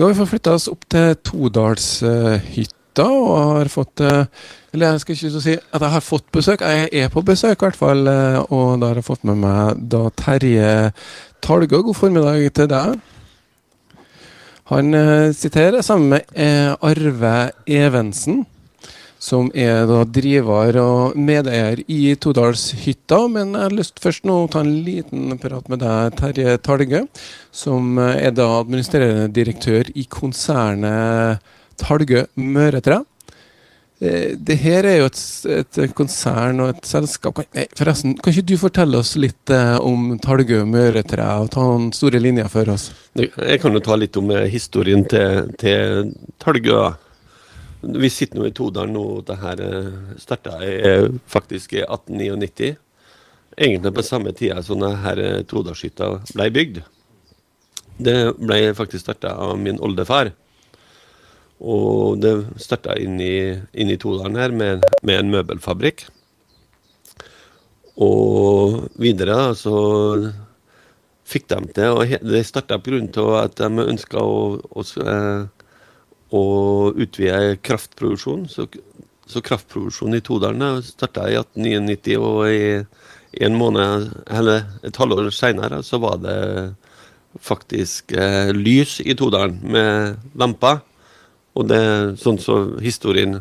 Nå har vi fått flytta oss opp til Todalshytta og har fått eh, Eller jeg skal ikke si at jeg har fått besøk, jeg er på besøk i hvert fall. eh, Og da har jeg fått med meg da Terje Talgø. God formiddag til deg. Han siterer sammen med eh, Arve Evensen, som er da driver og medeier i Todalshytta. Men jeg har lyst først nå å ta en liten prat med deg, Terje Talgø, som eh, er da administrerende direktør i konsernet Talgø Møretre. Eh, Det her er jo et, et konsern og et selskap Nei, forresten, kan ikke du fortelle oss litt eh, om Talgø Møretre, og ta noen store linjer for oss? Jeg kan jo ta litt om eh, historien til, til Talgø. Vi sitter nå i Todalen nå. Det her starta faktisk i 1899. Egentlig på samme tida som det her eh, Todalshytta ble bygd. Det ble faktisk starta av min oldefar. Og det starta inn i, Todalen her med, med en møbelfabrikk. Og videre så fikk de til he- Det starta pga. at de ønska å, å, eh, å utvide kraftproduksjonen. Så, så kraftproduksjonen i Todalen starta i 1899, og i en måned, eller et halvår seinere så var det faktisk eh, lys i Todalen med lamper. Og det sånn som historien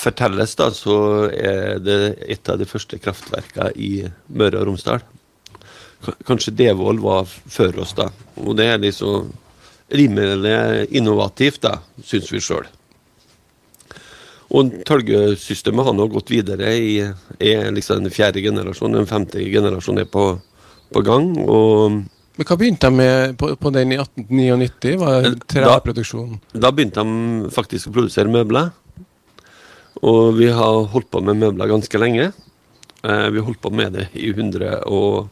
fortelles, da, så er det et av de første kraftverkene i Møre og Romsdal. Kanskje Devold var før oss, da. Og det er liksom rimelig innovativt, syns vi sjøl. Og Tølgesystemet har nå gått videre i er liksom den fjerde generasjon. Den femte generasjon er på, på gang. og Men Hva begynte de med på, på den i 1899? Var det Da- Da begynte de faktisk å produsere møbler. Og vi har holdt på med møbler ganske lenge. Eh, vi har holdt på med det i 118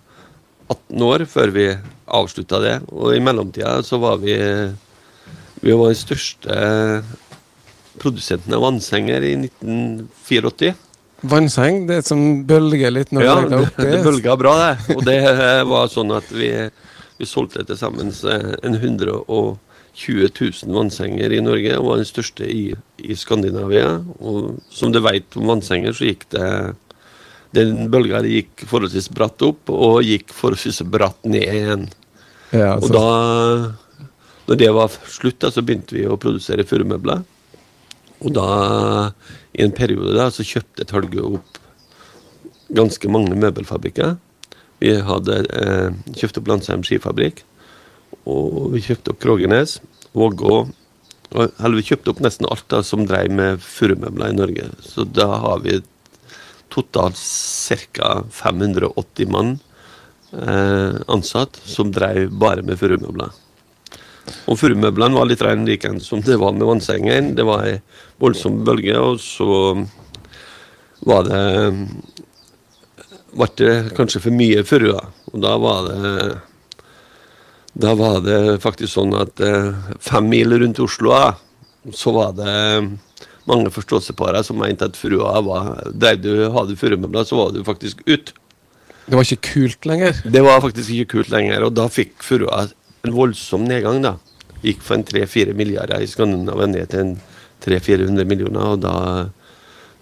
år før vi avslutta det. Og i mellomtida så var vi Vi var den største produsenten av vannsenger i 1984. Vannseng, det som bølger litt når Ja, du legger det, deg oppi. det bølga bra, det. Og det eh, var sånn at vi, vi solgte til sammen eh, 120 000 vannsenger i Norge, og var den største i, i Skandinavia. Og som du vet om vannsenger, så gikk det Den bølga gikk forholdsvis bratt opp, og gikk forholdsvis bratt ned igjen. Ja, Og altså, da når det var slutt, da, så begynte vi å produsere furumøbler. Og da, i en periode da, så kjøpte Tølge opp ganske mange møbelfabrikker. Vi hadde eh, kjøpt opp Landsheim skifabrikk, og vi kjøpte opp Krogenes, Vågå og- Eller vi kjøpte opp nesten alt da som drev med furumøbler i Norge. Så da har vi totalt ca. 580 mann eh, ansatt som drev bare med furumøbler. Og furumøblene var litt rein like som det var med vannsengen. Det var ei voldsom bølge, og så var det ble det kanskje for mye furu. Og da var det Da var det faktisk sånn at eh, fem mil rundt Oslo, så var det mange forståelsespare som mente at furua var Dreiv du hadde furumøbler, så var du faktisk ut. det var ikke kult lenger. Det var faktisk ikke kult lenger, og da fikk furua en voldsom nedgang. da. Gikk fra en 3-4 milliarder i Skandinavia ned til en 300-400 millioner, og da,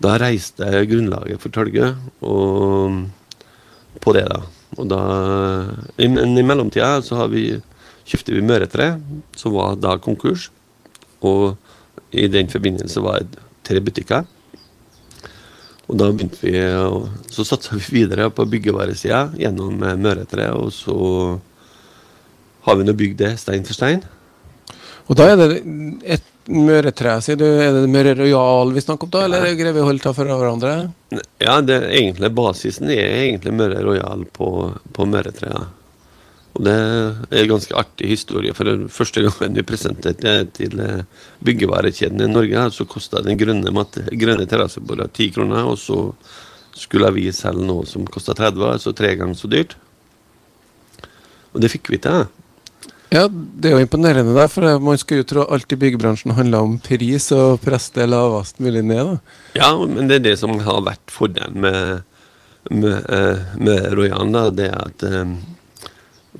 da reiste grunnlaget for Tølge og på det, da. Og da i, i mellomtida så har vi kjøpte vi Møretre, som var da konkurs, og i den forbindelse var det tre butikker. Og da begynte vi Så satsa vi videre på byggevaresida gjennom eh, Møretre, og så har vi nå bygd det stein for stein. Og da er det et møretre, sier du. Er det Møre Royal vi snakker om da, eller greier vi å holde ta for hverandre? Ja, det egentlig basisen er egentlig Møre Royal på, på Møretre. Og det er en ganske artig historie. For første gangen vi presenterte det til eh, byggevarekjeden i Norge, så kosta den grønne, grønne terrassebora ti kroner, og så skulle vi selge noe som kosta 30, altså tre ganger så dyrt. Og det fikk vi til. Ja, det er jo imponerende, der, for man skulle jo tro alt i byggebransjen handla om pris og presse det lavest mulig ned. da. Ja, men det er det som har vært fordelen med, med, eh, med Royan, da, det er at eh,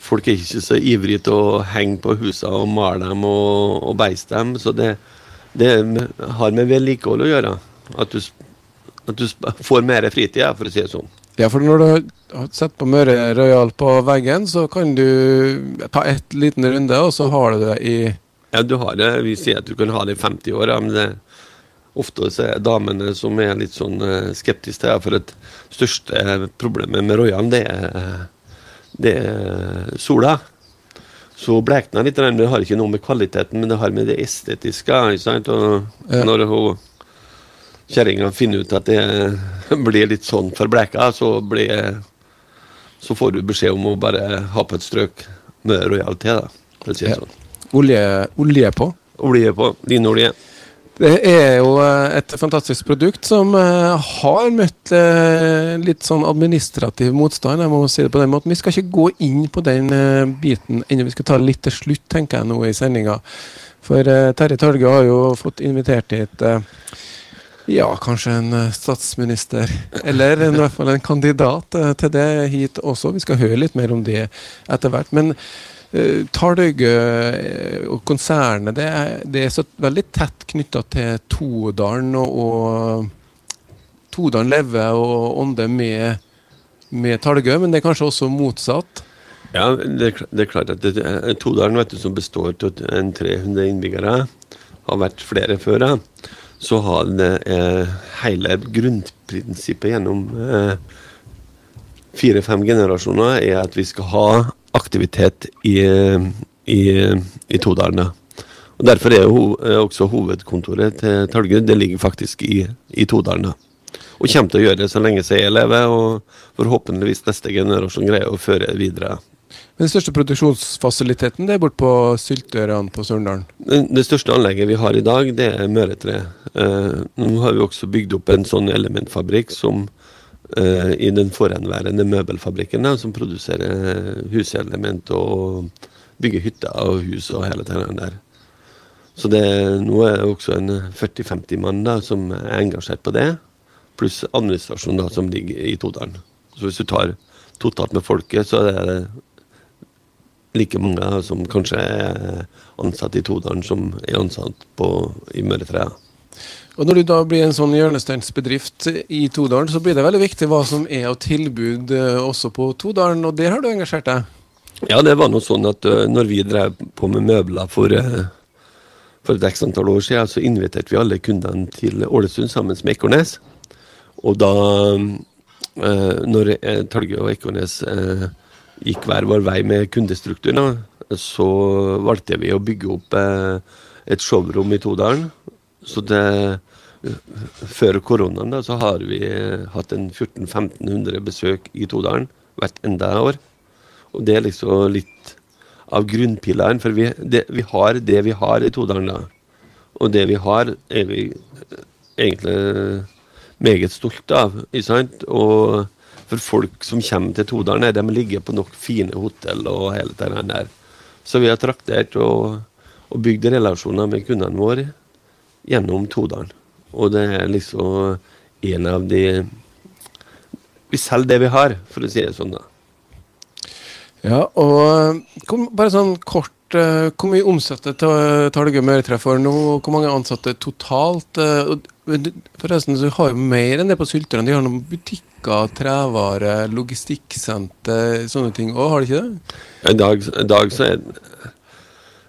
folk er ikke så ivrige til å henge på husene og male dem og, og beise dem. Så det, det har med vedlikehold å gjøre. At du, at du får mer fritid, for å si det sånn. Ja, for når du har sett på Møre Royal på veggen, så kan du ta et liten runde, og så har du det i Ja, du har det. Vi sier at du kan ha det i 50 år, men det, ofte så er damene som er litt sånn eh, skeptiske til det. For det største problemet med Royal, det er, det er sola. Så blekner litt, men det har ikke noe med kvaliteten, men det har med det estetiske. Og når hun kjerringa finner ut at det blir litt sånn forbleka, så blir så får du beskjed om å bare ha på et strøk med Royal T, da. For å si det sånn. olje, olje på. Olje på. Linolje. Det er jo eh, et fantastisk produkt som eh, har møtt eh, litt sånn administrativ motstand. Jeg må si det på den måten. Vi skal ikke gå inn på den biten ennå. Vi skal ta litt til slutt, tenker jeg nå i sendinga. For Terje Torge har jo fått invitert hit ja, kanskje en statsminister, eller i hvert fall en kandidat til det hit også. Vi skal høre litt mer om det etter hvert. Men uh, Talgø eh, og konsernet det er, det er så veldig tett knytta til Todalen, og, og Todalen lever og ånder med, med Talgø, men det er kanskje også motsatt. Ja, det, det er klart at det, eh, Todalen, vet du, som består av 300 innbyggere, har vært flere før. ja. Så har det eh, hele grunnprinsippet gjennom eh, fire-fem generasjoner er at vi skal ha aktivitet i, i, i Todalene. Og Derfor er jo eh, også hovedkontoret til Talgud det ligger faktisk i, i Todalene. Og kommer til å gjøre det så lenge jeg lever, og forhåpentligvis neste generasjon greier å føre videre. Men den største produksjonsfasiliteten det er borte på Syltørene på Sørendalen? Det største anlegget vi har i dag, det er Møretre. Eh, nå har vi også bygd opp en sånn elementfabrikk som i den forhenværende møbelfabrikken, da, som produserer huselement og bygger hytter og hus og hele det der. Så det, nå er det også en 40-50 mann da, som er engasjert på det, pluss administrasjonen da, som ligger i Todalen. Så hvis du tar totalt med folket, så er det like mange da, som kanskje er ansatt i Todalen, som er ansatt på, i Møretre. Og Når du da blir en sånn hjørnesteinsbedrift i Todalen, så blir det veldig viktig hva som er av tilbud eh, også på Todalen, og der har du engasjert deg. Ja, det var noe sånn at når vi drev på med møbler for, for et x antall år siden, så inviterte vi alle kundene til Ålesund sammen med Ekornes. Og da, når Talge og Ekornes gikk hver vår vei med kundestrukturen, så valgte vi å bygge opp et showrom i Todalen. Så det Før koronaen da, så har vi hatt en 1400-1500 besøk i Todalen hvert enda år. Og det er liksom litt av grunnpilaren, for vi, det, vi har det vi har i Todalen. da. Og det vi har, er vi eh, egentlig meget stolte av. ikke sant? Og for folk som kommer til Todalen, de ligger på nok fine hotell og hele det der. Så vi har traktert og, og bygd relasjoner med kundene våre gjennom Todalen. Og det er liksom en av de Vi selger det vi har, for å si det sånn. da. Ja, og eh, kom, bare sånn kort eh, Hvor mye omsetter Ta- Talgø Møretre for nå? Hvor mange ansatte totalt? eh, Forresten, så har jo mer enn det på Sylteren. De har noen butikker, trevare, logistikksenter, sånne ting òg, har de ikke det? I dag, dag så er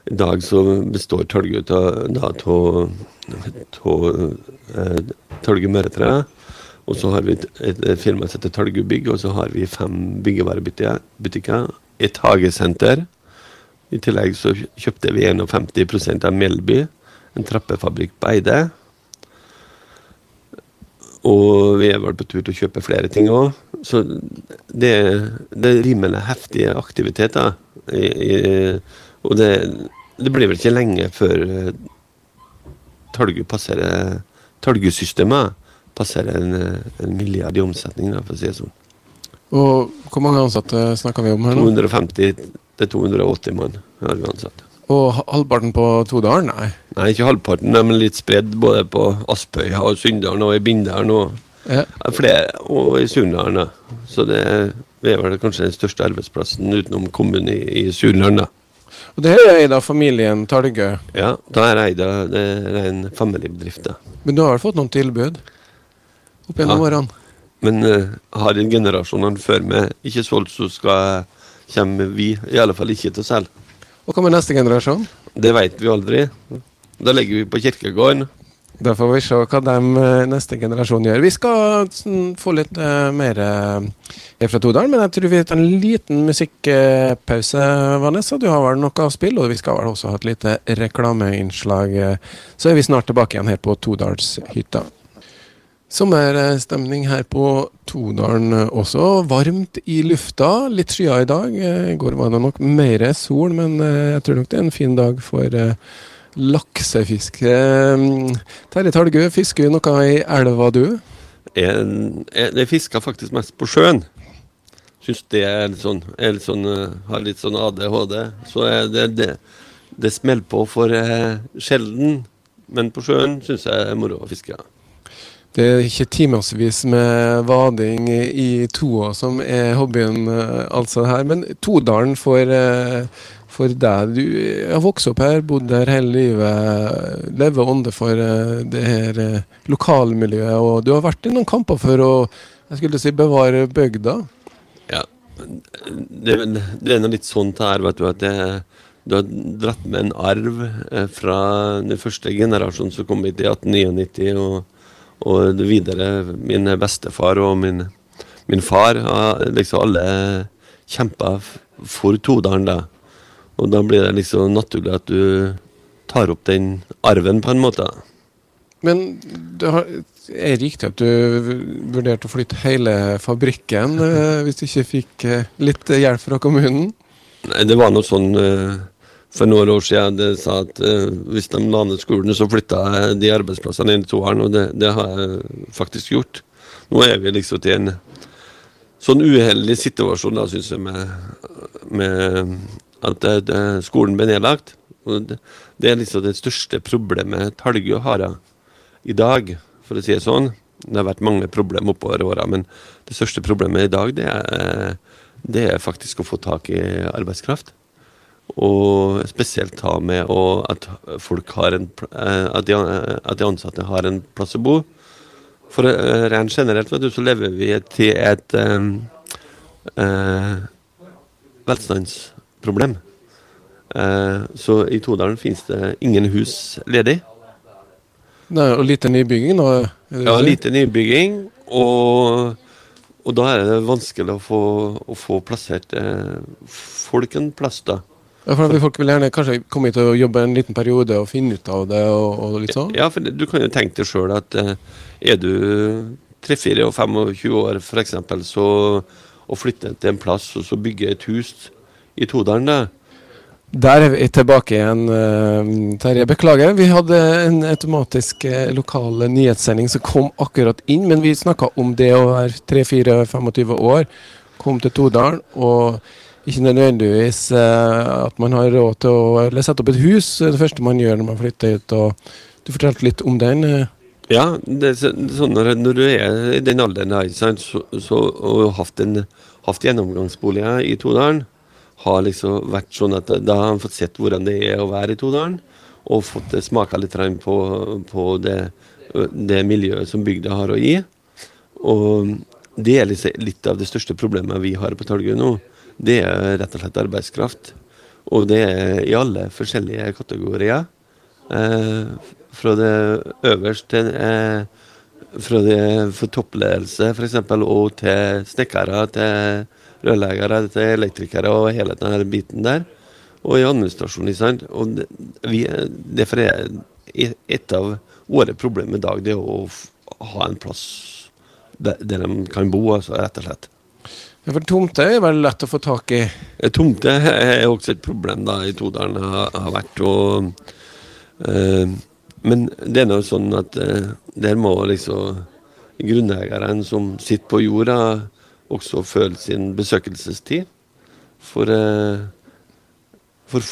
I dag så består Tølge av eh, Tølge Møretre. Og så har vi et, et, firma som heter Tølge og så har vi fem byggevarebutikker. Et hagesenter. I tillegg så kjøpte vi 51% av Melby, en trappefabrikk på Eide. Og vi er vel på tur til å kjøpe flere ting òg. Så det, det er rimelig heftige aktiviteter. Og det, det blir vel ikke lenge før eh, Talgu passerer Talgu-systemet passerer en, eh, en milliard i omsetning, da, for å si det sånn. Og hvor mange ansatte snakker vi om her nå? 250 til 280 mann har vi ansatt. Og halvparten på Todalen? Nei. Nei, ikke halvparten, men litt spredd både på Aspøya og Sunndalen og i Bindalen og Ja. Flere, og i Sunndalen. da. Så det, Vi er vel kanskje den største arbeidsplassen utenom kommunen i, i Surland. da. Og det er eid av familien Talgø. Ja, da er eid av det er en familiebedrift. da. Men du har vel fått noen tilbud opp gjennom Ja. årene? Men uh, har en generasjonene før meg ikke solgt, så skal kommer vi i alle fall ikke til å selge. Og hva med neste generasjon? Det vet vi aldri. Da legger vi på kirkegården. Da får vi se hva de eh, neste generasjon gjør. Vi skal sånn, få litt uh, mer uh, fra Todalen, men jeg tror vi tar en liten musikkpause, Vanessa. Du har vel noe å spille, og vi skal vel også ha et lite reklameinnslag. Så er vi snart tilbake igjen her på Todalshytta. Sommerstemning her på Todalen også. Varmt i lufta. Litt skyer i dag. I går var det nok mer sol, men jeg tror nok det er en fin dag for laksefiske. Mm, Terje Talgu, fisker du noe i elva, du? Jeg, jeg, fisker faktisk mest på sjøen. Syns det er litt sånn, er litt sånn eh, Har litt sånn ADHD. Så det, det, det smeller på for eh, sjelden. Men på sjøen syns jeg er moro å fiske. Det er ikke timevis med vading i toa som er hobbyen, eh, altså her. Men Todalen for, eh, for deg. Du har vokst opp her, bodd her hele livet. Lever ånde for eh, det her eh, lokalmiljøet. Og du har vært i noen kamper for å jeg skulle si, bevare bygda. Ja. Det, det er noe litt sånt her, vet du, at det, du har dratt med en arv eh, fra den første generasjonen som kom hit i 1899, og, og videre min bestefar og min, min far. liksom alle kjempa for Todalen, da. Og da blir det liksom naturlig at du tar opp den arven, på en måte. Men det har, er det riktig at du vurderte å flytte hele fabrikken eh, hvis du ikke fikk eh, litt hjelp fra kommunen? Nei, det var noe sånn eh, for noen år siden det sa at hvis de la ned skolen, så flytta jeg de arbeidsplassene inn i toeren, og det, det har jeg faktisk gjort. Nå er vi liksom til en sånn uheldig situasjon, da, syns jeg, med, med at det, skolen ble nedlagt. Det, er liksom det største problemet Talgø har i dag, for å si det sånn. Det har vært mange problemer oppover åra, men det største problemet i dag, det er, det er faktisk å få tak i arbeidskraft. Og spesielt ta med at folk har en eh, at de, at de ansatte har en plass å bo. For eh, rent generelt vet du, så lever vi til et eh, eh, velstandsproblem. Eh, så i Todalen finnes det ingen hus ledig. Nei, og lite nybygging er Ja, lite nybygging, og, og da er det vanskelig å få, å få plassert eh, folk en plass, da. Ja, for Folk vil gjerne kanskje komme hit og jobbe en liten periode og finne ut av det og, og litt sånn? Ja, for du kan jo tenke deg sjøl at eh, er du 3-4 og 25 år f.eks., så å flytte til en plass og så bygge et hus i Todalen, da. Der er vi tilbake igjen, eh, Terje. Beklager. Vi hadde en automatisk eh, lokal nyhetssending som kom akkurat inn, men vi snakka om det å være 3-4-25 år, kom til Todalen, og ikke nødvendigvis eh, at man har råd til å eller sette opp et hus. Det er det første man gjør når man flytter ut. og Du fortalte litt om den. Ja, det er sånn når, når du er i den alderen der, så, så, og hatt, en, hatt gjennomgangsboliger i Todalen, har liksom vært sånn at da har han fått sett hvordan det er å være i Todalen, og fått smake smaka litt på, på det, det miljøet som bygda har å gi. Og det er liksom litt av det største problemet vi har på Talgøy nå. Det er rett og slett arbeidskraft. Og det er i alle forskjellige kategorier. Eh, fra det øverste eh, fra det for toppledelse f.eks. og til snekkere, til rørleggere, til elektrikere og hele denne biten der. Og i administrasjonen. ikke sant? Og vi, derfor er et av våre problemer i dag det å ha en plass der, der de kan bo, altså, rett og slett. Ja, For Tomte er vel lett å få tak i. Eh, Tomte er også et problem da i Todalen har, har vært. og eh, Men det er nå sånn at eh, der må liksom grunneierne som sitter på jorda, også føle sin besøkelsestid. For, eh, for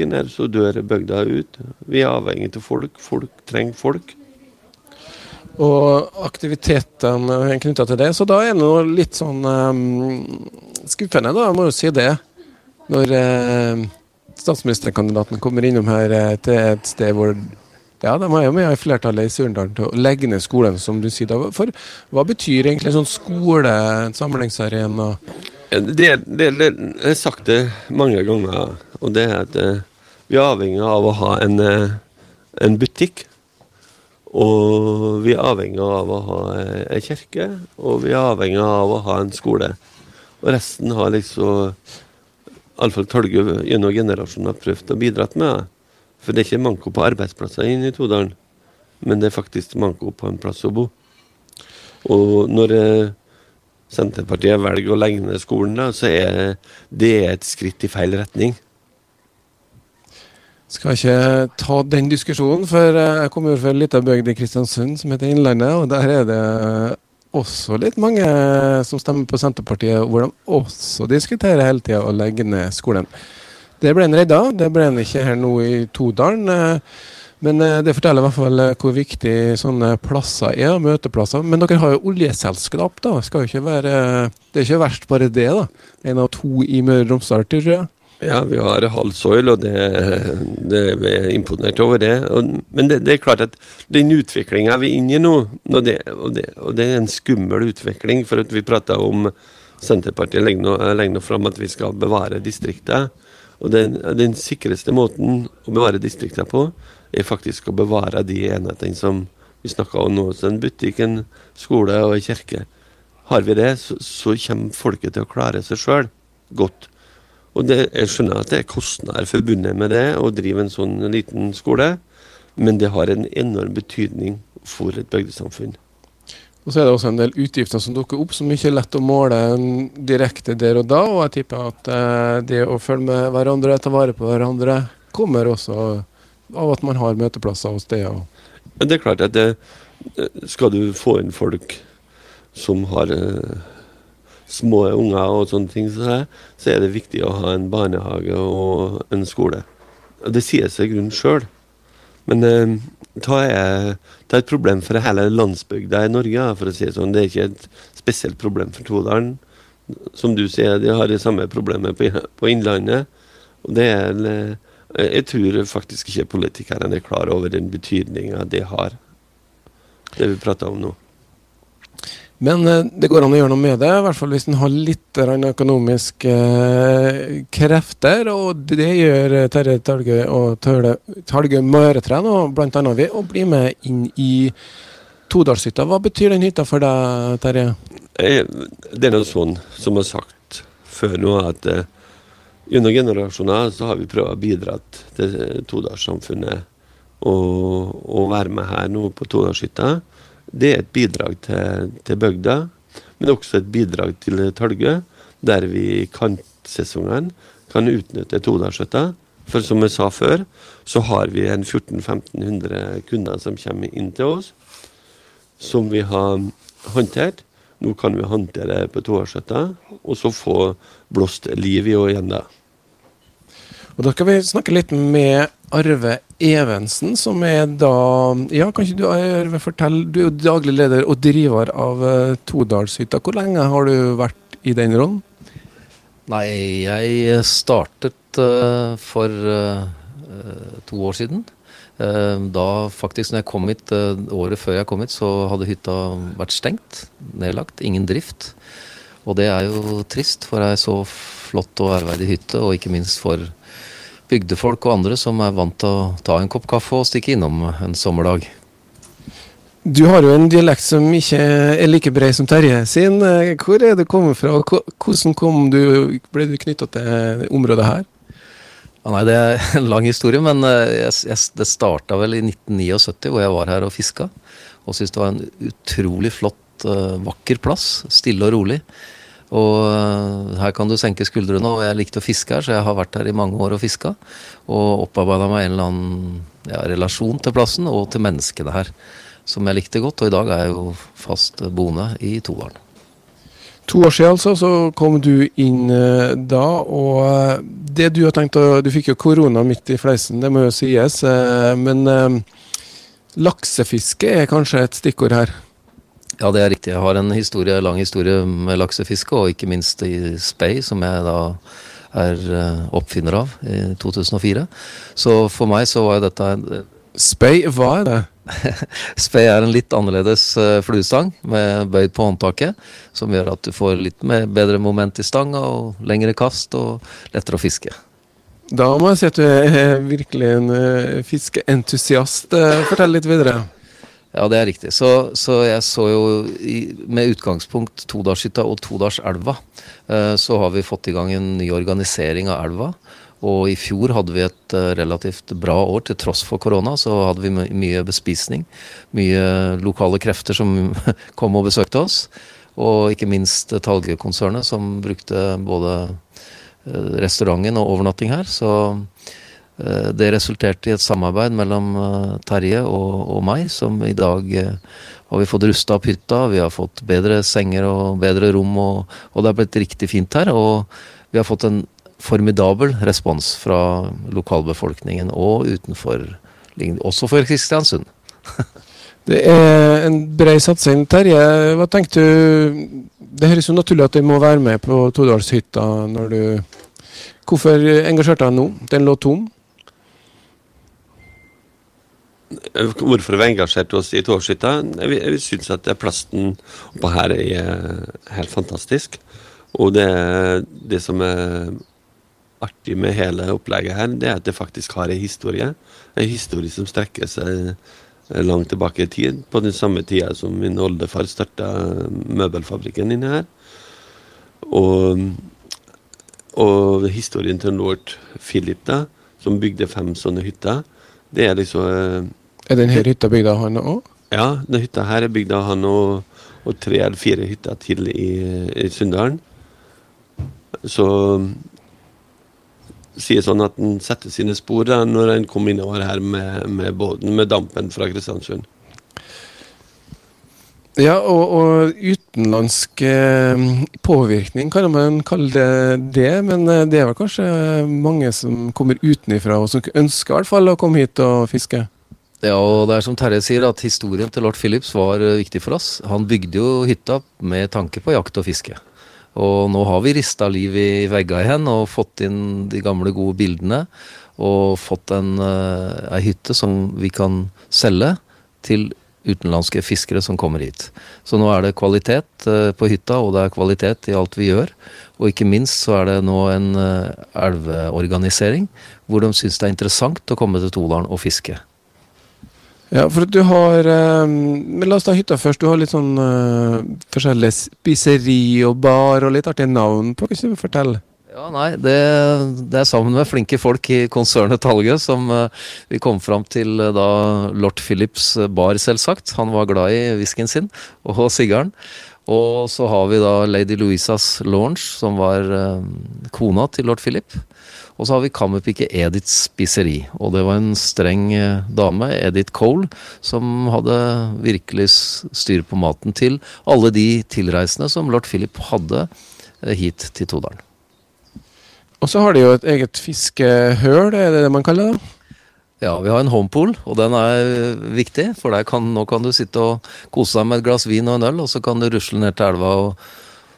inn her, så dør bygda ut. Vi er avhengig av folk. Folk trenger folk. og aktivitetene knytta til det. Så da er det noe litt sånn um, skuffende, da, jeg må jo si det. Når uh, statsministerkandidaten kommer innom her til et sted hvor ja, de er jo med i flertallet i Surndalen til å legge ned skolen, som du sier. da. For hva betyr egentlig en sånn skole, en samlingsarena? Det, det, det, jeg har sagt det mange ganger, og det er at uh, vi er avhengig av å ha en, uh, en butikk og vi er avhengig av å ha ei kirke, og vi er avhengig av å ha en skole. Og resten har liksom Alfred Tolge gjennom generasjoner prøvd å bidra med. For det er ikke manko på arbeidsplasser inne i Todalen, men det er faktisk manko på en plass å bo. Og når eh, Senterpartiet velger å legge ned skolen, da, så er det et skritt i feil retning. Skal ikke ta den diskusjonen, for eh, jeg kommer fra ei lita bygd i Kristiansund som heter Innlandet, og der er det også litt mange som stemmer på Senterpartiet, hvor de også diskuterer hele tida å legge ned skolen. Det ble en redda, det ble en ikke her nå i Todalen. Eh, men eh, det forteller i hvert fall hvor viktig sånne plasser er, møteplasser. Men dere har jo oljeselskap, da. Skal jo ikke være, det er ikke verst bare det, da. En av to i Møre og Romsdal, tror jeg. Ja, vi har Halsoil, og det, det vi er imponert over det. Og, men det, det, er klart at den utviklinga vi er inne i nå, og det, og, og det, er en skummel utvikling, for at vi prata om Senterpartiet lenge nå, nå fram at vi skal bevare distriktet. Og den, den sikreste måten å bevare distriktene på, er faktisk å bevare de enhetene som vi snakka om nå. Så en butikk, en skole og en kirke. Har vi det, så, så kommer folket til å klare seg sjøl godt. Og det, Jeg skjønner at det er kostnader forbundet med det å drive en sånn liten skole, men det har en enorm betydning for et bygdesamfunn. Og Så er det også en del utgifter som dukker opp, som ikke er lett å måle direkte der og da. Og jeg tipper at eh, det å følge med hverandre, ta vare på hverandre, kommer også av at man har møteplasser og steder. Det er klart at det, skal du få inn folk som har eh, små unger og sånne ting, så, så er det viktig å ha en barnehage og en skole. Det sier seg i grunnen sjøl. Men eh, det er, er, et problem for hele landsbygda i Norge. for å si Det sånn. Det er ikke et spesielt problem for Todalen. Som du sier, de har det samme problemet på, på Innlandet. Og det er eh, Jeg tror faktisk ikke politikerne er klar over den betydninga det har, det vi prater om nå. Men eh, det går an å gjøre noe med det, i hvert fall hvis en har litt økonomiske eh, krefter. Og det gjør eh, Terje Talgøy og Talgøy møretren, og blant annet ved å bli med inn i Todalshytta. Hva betyr den hytta for deg, Terje? Det er noe sånn som jeg har sagt før nå, at gjennom generasjoner så har vi prøvd å bidra til Todalssamfunnet og, og være med her nå på Todalshytta. Det er et bidrag til, til bygda, men også et bidrag til Tølgø, der vi i kantsesongene kan utnytte Todalshytta. For som jeg sa før, så har vi en 1400-1500 kunder som kommer inn til oss, som vi har håndtert. Nå kan vi håndtere på toårshytta, og så få blåst liv i henne igjen da. Og Da skal vi snakke litt med Arve Evensen, som er da Ja, kan ikke du Arve fortelle Du er jo daglig leder og driver av uh, Todalshytta. Hvor lenge har du vært i den rollen? Nei, jeg startet uh, for uh, to år siden. Da faktisk når jeg kom hit, Året før jeg kom hit, så hadde hytta vært stengt. Nedlagt. Ingen drift. Og det er jo trist for ei så flott og ærverdig hytte, og ikke minst for bygdefolk og andre som er vant til å ta en kopp kaffe og stikke innom en sommerdag. Du har jo en dialekt som ikke er like bred som Terje sin. Hvor er det kommet fra? Hvordan kom du, ble du knytta til området her? Ja, nei, Det er en lang historie, men eh, jeg, jeg, det starta vel i 1979, hvor jeg var her og fiska. Og syntes det var en utrolig flott, uh, vakker plass. Stille og rolig. Og eh, her kan du senke skuldrene, og jeg likte å fiske her, så jeg har vært her i mange år og fiska. Og opparbeida meg en eller annen ja, relasjon til plassen og til menneskene her, som jeg likte godt. Og i dag er jeg jo fast boende i Todalen. To år siden altså, så kom du inn uh, da, og uh, det du har tenkt å Du fikk jo korona midt i fleisen, det må jo sies. Men Laksefiske er kanskje et stikkord her. Ja, det er riktig. Jeg har en historie, lang historie med laksefiske, og ikke minst i spei, som jeg da er eh, oppfinner av i 2004. Så for meg så var jo dette en Spei, hva er det? Spei er en litt annerledes uh, fluestang med bøyd på håndtaket, som gjør at du får litt mer, bedre moment i stanga og lengre kast og lettere å fiske. Da må jeg si at du er virkelig en fiskeentusiast. Fortell litt videre. Ja, det er riktig. Så, så jeg så jo i, med utgangspunkt Todalshytta og Todalselva, eh, så har vi fått i gang en ny organisering av elva. Og i fjor hadde vi et uh, relativt bra år. Til tross for korona så hadde vi mye bespisning. Mye lokale krefter som kom og besøkte oss. Og ikke minst Talge-konsernet, som brukte både uh, restauranten og overnatting her. Så det resulterte i et samarbeid mellom Terje og, og, meg, som i dag har vi fått rusta opp hytta. Vi har fått bedre senger og bedre rom, og, og det er blitt riktig fint her. Og vi har fått en formidabel respons fra lokalbefolkningen og utenfor, også for Kristiansund. det er en bred satsing. Terje, hva tenkte du Det høres jo naturlig at du må være med på Todalshytta når du Hvorfor engasjerte deg nå? Den lå tom? Hvorfor vi engasjerte oss i Tårhytta? Vi, vi syns at plasten oppå her er helt fantastisk. Og det, det som er artig med hele opplegget her, det er at det faktisk har en historie. En historie som strekker seg eh, langt tilbake i tid, på den samme tida som min oldefar starta møbelfabrikken inni her. Og, og historien til lord Philip, da, som bygde fem sånne hytter, det er liksom eh, Er denne hytta bygd av han òg? Ja, denne hytta her er bygd av han og, og tre eller fire hytter til i, i Sunndalen. Så sier sånn at en setter sine spor da, når en kom innover her med, med båten, med dampen fra Kristiansund. Ja, og, og utenlandsk eh, påvirkning kan man kalle det det, men eh, det er vel kanskje mange som kommer utenifra og som ønsker i hvert fall å komme hit og fiske? Ja, og det er som Terje sier, at historien til lord Phillips var eh, viktig for oss. Han bygde jo hytta med tanke på jakt og fiske. Og nå har vi rista liv i vegga igjen og fått inn de gamle, gode bildene. Og fått en, ei hytte som vi kan selge til utenlandske fiskere som kommer hit. Så nå er det kvalitet uh, på hytta, og det er kvalitet i alt vi gjør. Og ikke minst så er det nå en uh, elveorganisering hvor de syns det er interessant å komme til Todalen og fiske. Ja, for du har eh, Men la oss ta hytta først. Du har litt sånn forskjellige spiseri og bar og litt artige navn på. Kan du fortelle? Ja, nei, det, det, er sammen med flinke folk i konsernet Talgø som uh, vi kom fram til uh, da lord Philips bar, selvsagt. Han var glad i whiskyen sin og sigaren. Og så har vi da Lady Louisas Launch, som var kona til lord Philip. Og så har vi kammerpike Ediths spiseri. Og det var en streng eh, dame, Edith Cole, som hadde virkelig styr på maten til alle de tilreisende som lord Philip hadde eh, hit til Todalen. Og så har de jo et eget fiskehøl, er det det man kaller det? Ja, vi har en homepool, og den er viktig. For kan, nå kan du sitte og kose deg med et glass vin og en øl, og så kan du rusle ned til elva. Og,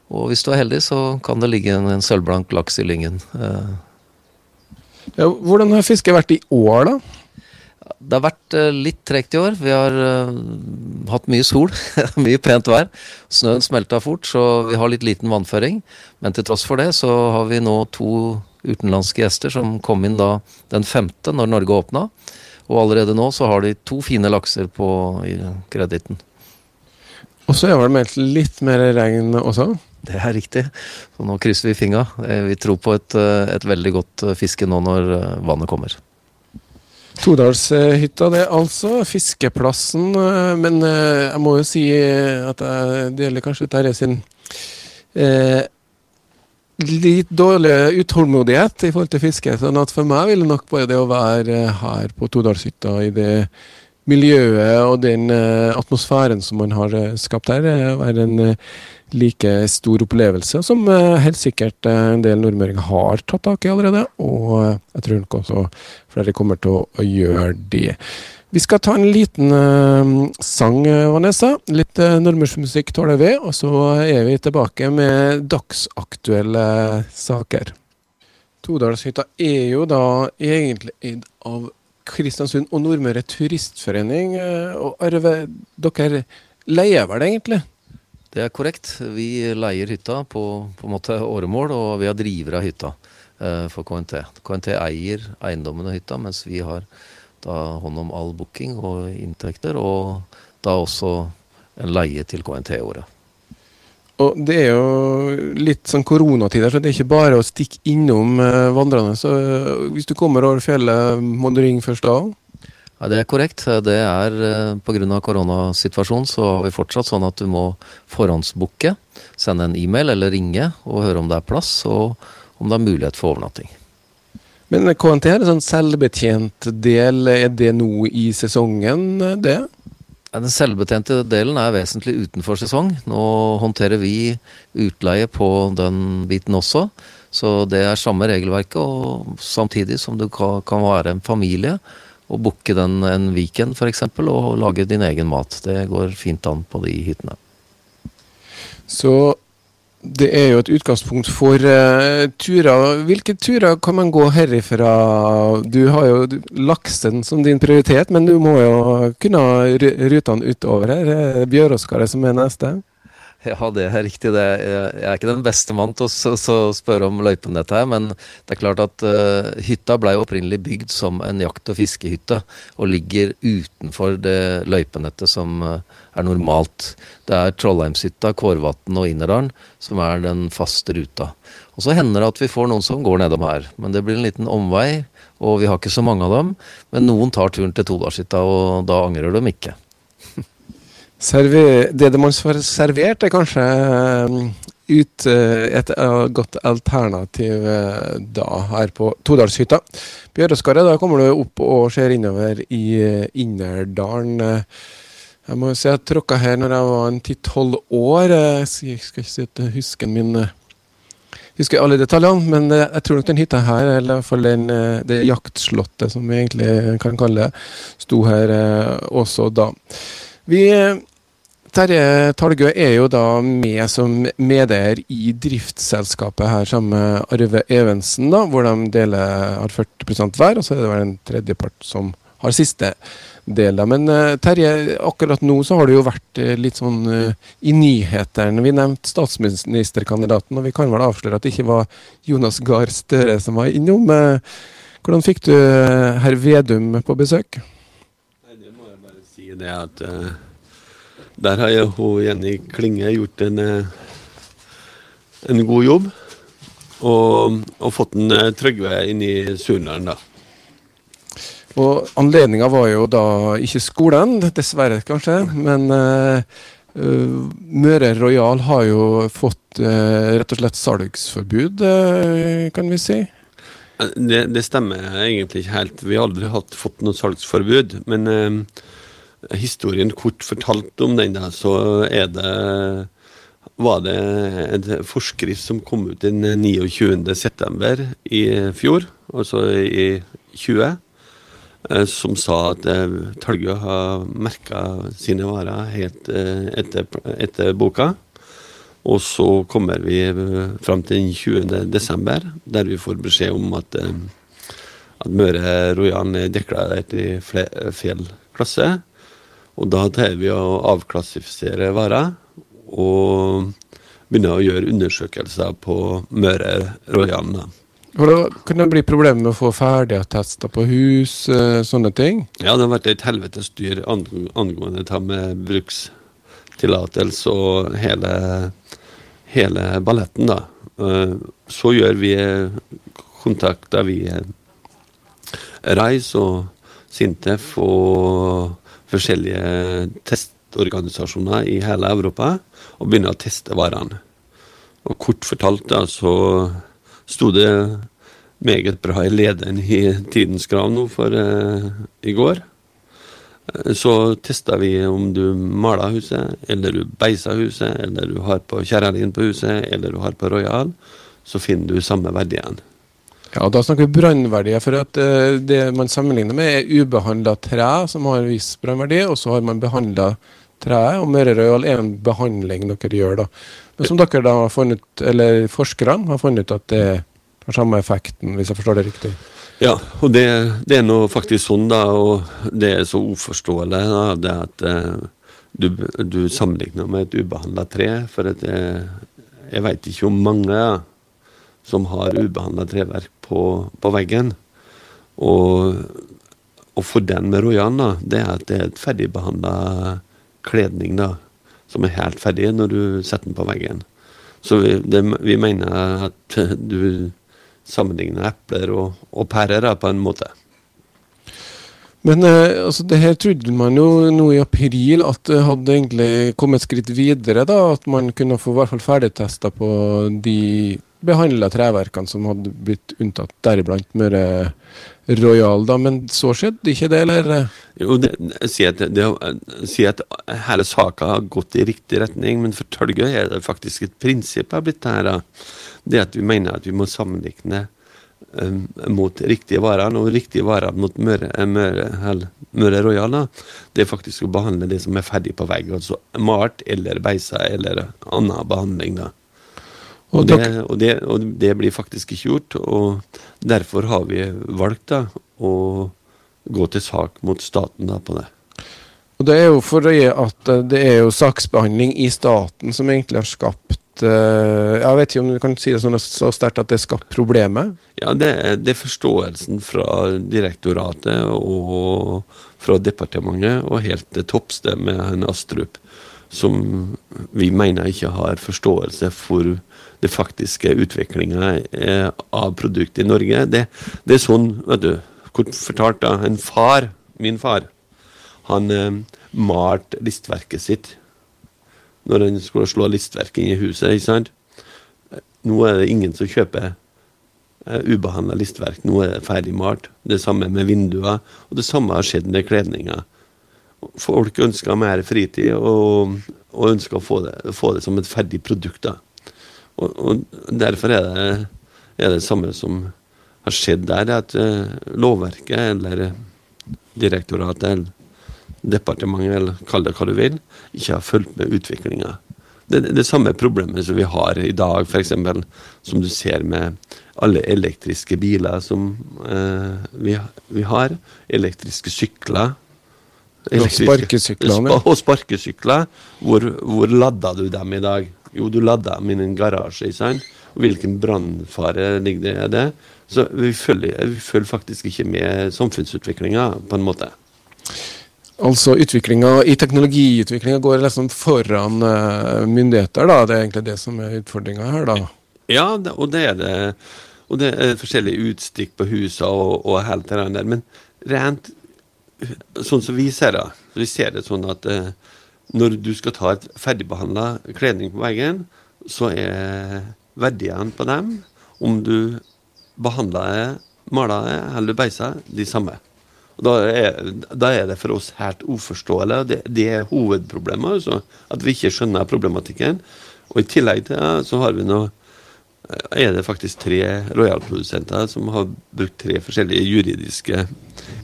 og hvis du er heldig, så kan det ligge en, en sølvblank laks i lyngen. Eh, ja, hvordan har fisket vært i år, da? Det har vært uh, litt tregt i år. Vi har uh, hatt mye sol, mye pent vær. Snøen smelta fort, så vi har litt liten vannføring. Men til tross for det så har vi nå to utenlandske gjester som kom inn da den femte, når Norge åpna. Og allerede nå så har de to fine lakser på kreditten. Og så er det meldt litt mer regn også? Det er riktig. Så nå krysser vi fingra. Eh, vi tror på et, eh, et, veldig godt eh, fiske nå når vannet kommer. Todalshytta, det er altså fiskeplassen. Men jeg må jo si at jeg deler kanskje Terje sin eh, litt dårlig utålmodighet i forhold til fiske. sånn at for meg ville nok bare det å være her på Todalshytta i det miljøet og den atmosfæren som man har skapt her, være en like stor opplevelse, som eh, helt sikkert eh, en del nordmøringer har tatt tak i allerede. Og eh, jeg tror nok også flere kommer til å gjøre det. Vi skal ta en liten sang, Vanessa. Litt uh, nordmørsmusikk tåler vi. Og så er vi tilbake med dagsaktuelle saker. Todalshytta er jo da egentlig eid av Kristiansund og Nordmøre Turistforening. Og Arve, dere leier vel egentlig? Det er korrekt. Vi leier hytta på, på en måte åremål, og vi har driver av hytta eh, for KNT. KNT eier eiendommen og hytta, mens vi har da hånd om all booking og inntekter, og da også en leie til KNT-året. Og Det er jo litt sånn koronatider, så det er ikke bare å stikke innom eh, vandrende. Så eh, hvis du kommer over fjellet, må du ringe først da? Ja, Det er korrekt. Det er eh, Pga. koronasituasjonen så har vi fortsatt sånn at du må forhåndsbooke. Sende en e-mail eller ringe og høre om det er plass, og om det er mulighet for overnatting. Men KNT er en sånn selvbetjent del. Er det nå i sesongen, det? Den selvbetjente delen er vesentlig utenfor sesong. Nå håndterer vi utleie på den biten også. Så det er samme regelverket, og samtidig som du kan være en familie og booke den en weekend f.eks. og lage din egen mat. Det går fint an på de hyttene. Så det er jo et utgangspunkt for uh, turer. Hvilke turer kan man gå herifra? Du har jo laksen som din prioritet, men du må jo kunne rutene utover her. Bjøråskaret som er neste? Ja, det er riktig. Det. Jeg er ikke den beste mann til å spørre om løypenettet her, men det er klart at uh, hytta ble opprinnelig bygd som en jakt- og fiskehytte, og ligger utenfor det løypenettet som uh, er normalt. Det er Trollheimshytta, Kårvatn og Innerdalen som er den faste ruta. Og så hender det at vi får noen som går nedom her, men det blir en liten omvei, og vi har ikke så mange av dem. Men noen tar turen til Todalshytta, og da angrer de ikke. Server, det man får servert, er kanskje um, ut uh, et uh, godt alternativ da her på Todalshytta. Bjøreskaret, da kommer du opp og ser innover i Innerdalen. Jeg må si jeg tråkka her når jeg var en ti-tolv år. Jeg skal ikke si at husken min husker alle detaljene, men jeg tror nok den hytta her, eller i hvert fall den, det jaktslottet som vi egentlig kan kalle det, sto her også da. Vi, Terje Talgø er jo da med som medeier i driftsselskapet her sammen med Arve Evensen, da, hvor de deler, har 40% hver. Og så er det vel en tredjepart som har siste del. Da. Men uh, Terje, akkurat nå så har du jo vært uh, litt sånn uh, i nyhetene. Vi nevnte statsministerkandidaten, og vi kan vel avsløre at det ikke var Jonas Gahr Støre som var innom. hvordan fikk du herr Vedum på besøk? Det at uh, der har jo hun Jenny Klinge gjort en, uh, en god jobb. Og, og fått en uh, Trygve inn i Surnadalen, da. Og Anledninga var jo da ikke skolen, dessverre kanskje, men Møre Royal har jo fått rett og slett salgsforbud, kan vi si? Det, det, stemmer egentlig ikke helt. Vi har aldri hatt, fått noe salgsforbud. Men historien kort fortalt om den, da, så er det var det en forskrift som kom ut den 29.9. i fjor, altså i 20, eh, som sa at eh, Talgø har merka sine varer helt eh, etter, etter, boka. Og så kommer vi fram til den 20.12., der vi får beskjed om at, at Møre Rojan er deklarert i feil klasse. Og da tar vi å avklassifisere varer og begynner å gjøre undersøkelser på Møre Rojan. Da kan det bli problemer med å få ferdigattester på hus, eh, sånne ting? Ja, det har vært et helvetes styr angående det med brukstillatelse og hele, hele balletten, da. Eh, så gjør vi kontakter vi Reis og Sintef og forskjellige testorganisasjoner i hele Europa og begynne å teste varene. Og kort fortalt da, så sto det meget bra i lederen i Tidens Krav nå for eh, i går. Eh, så testa vi om du maler huset, eller du beiser huset, eller du har på kjerra på huset, eller du har på Royal. Så finner du samme verdien. Ja, Da snakker vi brannverdier. For at uh, det man sammenligner med, er ubehandla tre som har en viss brannverdi, og så har man behandla treet. Og Mørerøyal er en behandling dere gjør, da. Men som dere da har funnet, eller forskerne har funnet ut at det har samme effekten, hvis jeg forstår det riktig? Ja, og det, det er nå faktisk sånn, da, og det er så uforståelig, da, det at uh, du, du, sammenligner med et ubehandla tre. For at jeg, jeg veit ikke om mange ja, som har ubehandla treverk på, på veggen. Og, og, for den med Royan, da, det er at det er et ferdigbehandla kledning da, som er helt ferdig når du setter den på veggen. Så vi, det, vi mener at du sammenligner epler og, og pærer da, på en måte. Men eh, altså, det her trodde man jo nå i april at det hadde egentlig kommet et skritt videre. da, At man kunne få i hvert fall ferdigtesta på de behandla treverkene som hadde blitt unntatt, deriblant Møre Royal. da, Men så skjedde ikke det, eller? Jo, det, sier at, sier at hele saka har gått i riktig retning, men for Tølgøy er det faktisk et prinsipp har blitt her. Da. Det at vi mener at vi må sammenligne um, mot riktige varer, og riktige varer mot Møre, Møre, Møre Royal, da, det er faktisk å behandle det som er ferdig på vegg, altså malt eller beisa eller annen behandling. da. Og det, og, det, og det, blir faktisk ikke gjort. Og derfor har vi valgt da, å gå til sak mot staten da, på det. Og Det er jo for at eh, det er jo saksbehandling i staten som egentlig har skapt uh, Jeg vet ikke om du kan si det sånn så sterkt at det har skapt problemet? Ja, det, det, er forståelsen fra direktoratet og fra departementet og helt til toppsted med Astrup som vi mener ikke har forståelse for det faktiske utviklinga eh, av produktet i Norge. Det, det, er sånn, vet du, kort fortalt, da, en far, min far, han eh, malte listverket sitt når han skulle slå listverket inn i huset. ikke sant? Nå er det ingen som kjøper uh, ubehandla listverk. Nå er det ferdig malt. Det samme med vinduer, og det samme har skjedd med kledninga. Folk ønsker mer fritid og, og ønsker å få det, få det, som et ferdig produkt. da. Og, og Derfor er det, er det samme som har skjedd der, at uh, lovverket eller direktoratet eller departementet, eller kall det hva du vil, ikke har fulgt med utviklinga. Det er det samme problemet som vi har i dag, f.eks. som du ser med alle elektriske biler som uh, vi, vi, har. Elektriske sykler. Elektriske, og sparkesykler. Og sparkesykler. Hvor, hvor ladda du dem i dag? Jo, du ladder dem i en garasje. sant? Hvilken brannfare ligger det i det? Så vi følger, vi følger faktisk ikke med samfunnsutviklinga, på en måte. Altså utviklinga i teknologiutviklinga går liksom foran uh, myndigheter, da? Det er egentlig det som er utfordringa her, da? Ja, det, og det er det. Og det er forskjellige utstikk på husa og, og hele det der. Men rent sånn som vi ser det, vi ser det sånn at uh, når du skal ta et ferdigbehandla kledning på veggen, så er verdiene på dem, om du behandler det, maler det eller beiser, de samme. Da er, da er, det for oss helt uforståelig. Det, det er hovedproblemet, altså, at vi ikke skjønner problematikken. Og i tillegg til det så har vi nå er det faktisk tre Royal-produsenter som har brukt tre forskjellige juridiske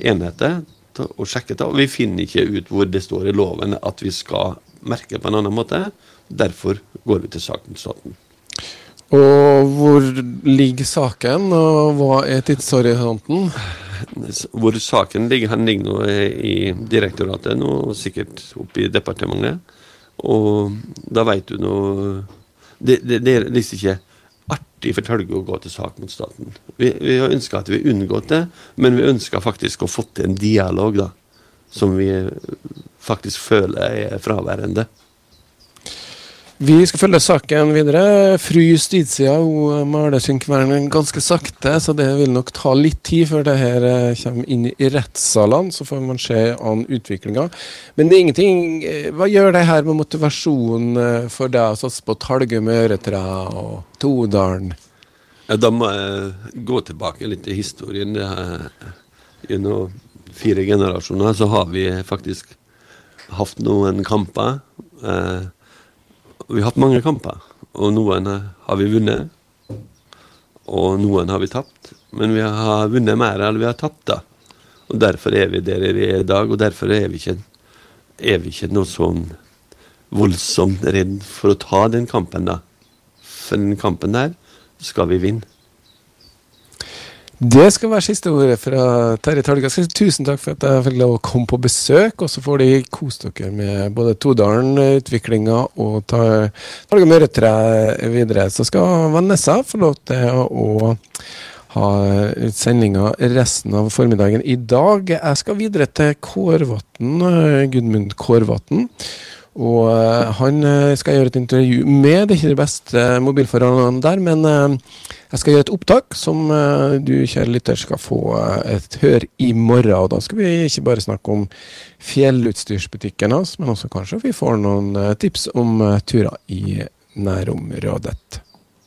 enheter og sjekket det. Og vi finner ikke ut hvor det står i loven at vi skal merke på en annen måte. Derfor går vi til saken staten. Og hvor ligger saken, og hva er tidshorisonten? Hvor saken ligger, han ligger nå i direktoratet, nå sikkert oppe i departementet. Og da veit du nå det, det, det, er liksom ikke for Tølge å gå til sak mot staten. Vi, vi har ønska at vi unngått det, men vi ønsker faktisk å få til en dialog da, som vi faktisk føler er fraværende. Vi skal følge saken videre. Fru Justitia hun maler synkvernet ganske sakte, så det vil nok ta litt tid før det her eh, kommer inn i rettssalene. Så får man se an utviklinga. Men det er ingenting eh, Hva gjør det her med motivasjonen eh, for deg å satse på Talgum Øretra og Todalen? Da må jeg gå tilbake litt i historien. Gjennom fire generasjoner så har vi faktisk hatt noen kamper. Vi har hatt mange kamper, og noen har vi vunnet. Og noen har vi tapt. men vi har vunnet mer enn vi har tapt. da. Og Derfor er vi der vi er i dag, og derfor er vi ikke, er vi ikke noe sånn voldsomt redd for å ta den kampen, da. For den kampen der skal vi vinne. Det skal være siste ordet fra Terje Talgas. Tusen takk for at jeg fikk lov å komme på besøk. Og så får de kose dere med både Todalen-utviklinga og Talga Møretre videre. Så skal Vanessa få lov til å ha sendinga resten av formiddagen i dag. Jeg skal videre til Kårvatn, Gudmund Kårvatn. Og uh, han uh, skal gjøre et intervju med. Det er ikke de beste mobilforholdene der, men uh, jeg skal gjøre et opptak som du, kjære lytter, skal få et hør i morgen. Og da skal vi ikke bare snakke om fjellutstyrsbutikken hans, men også kanskje vi får noen tips om turer i nærområdet.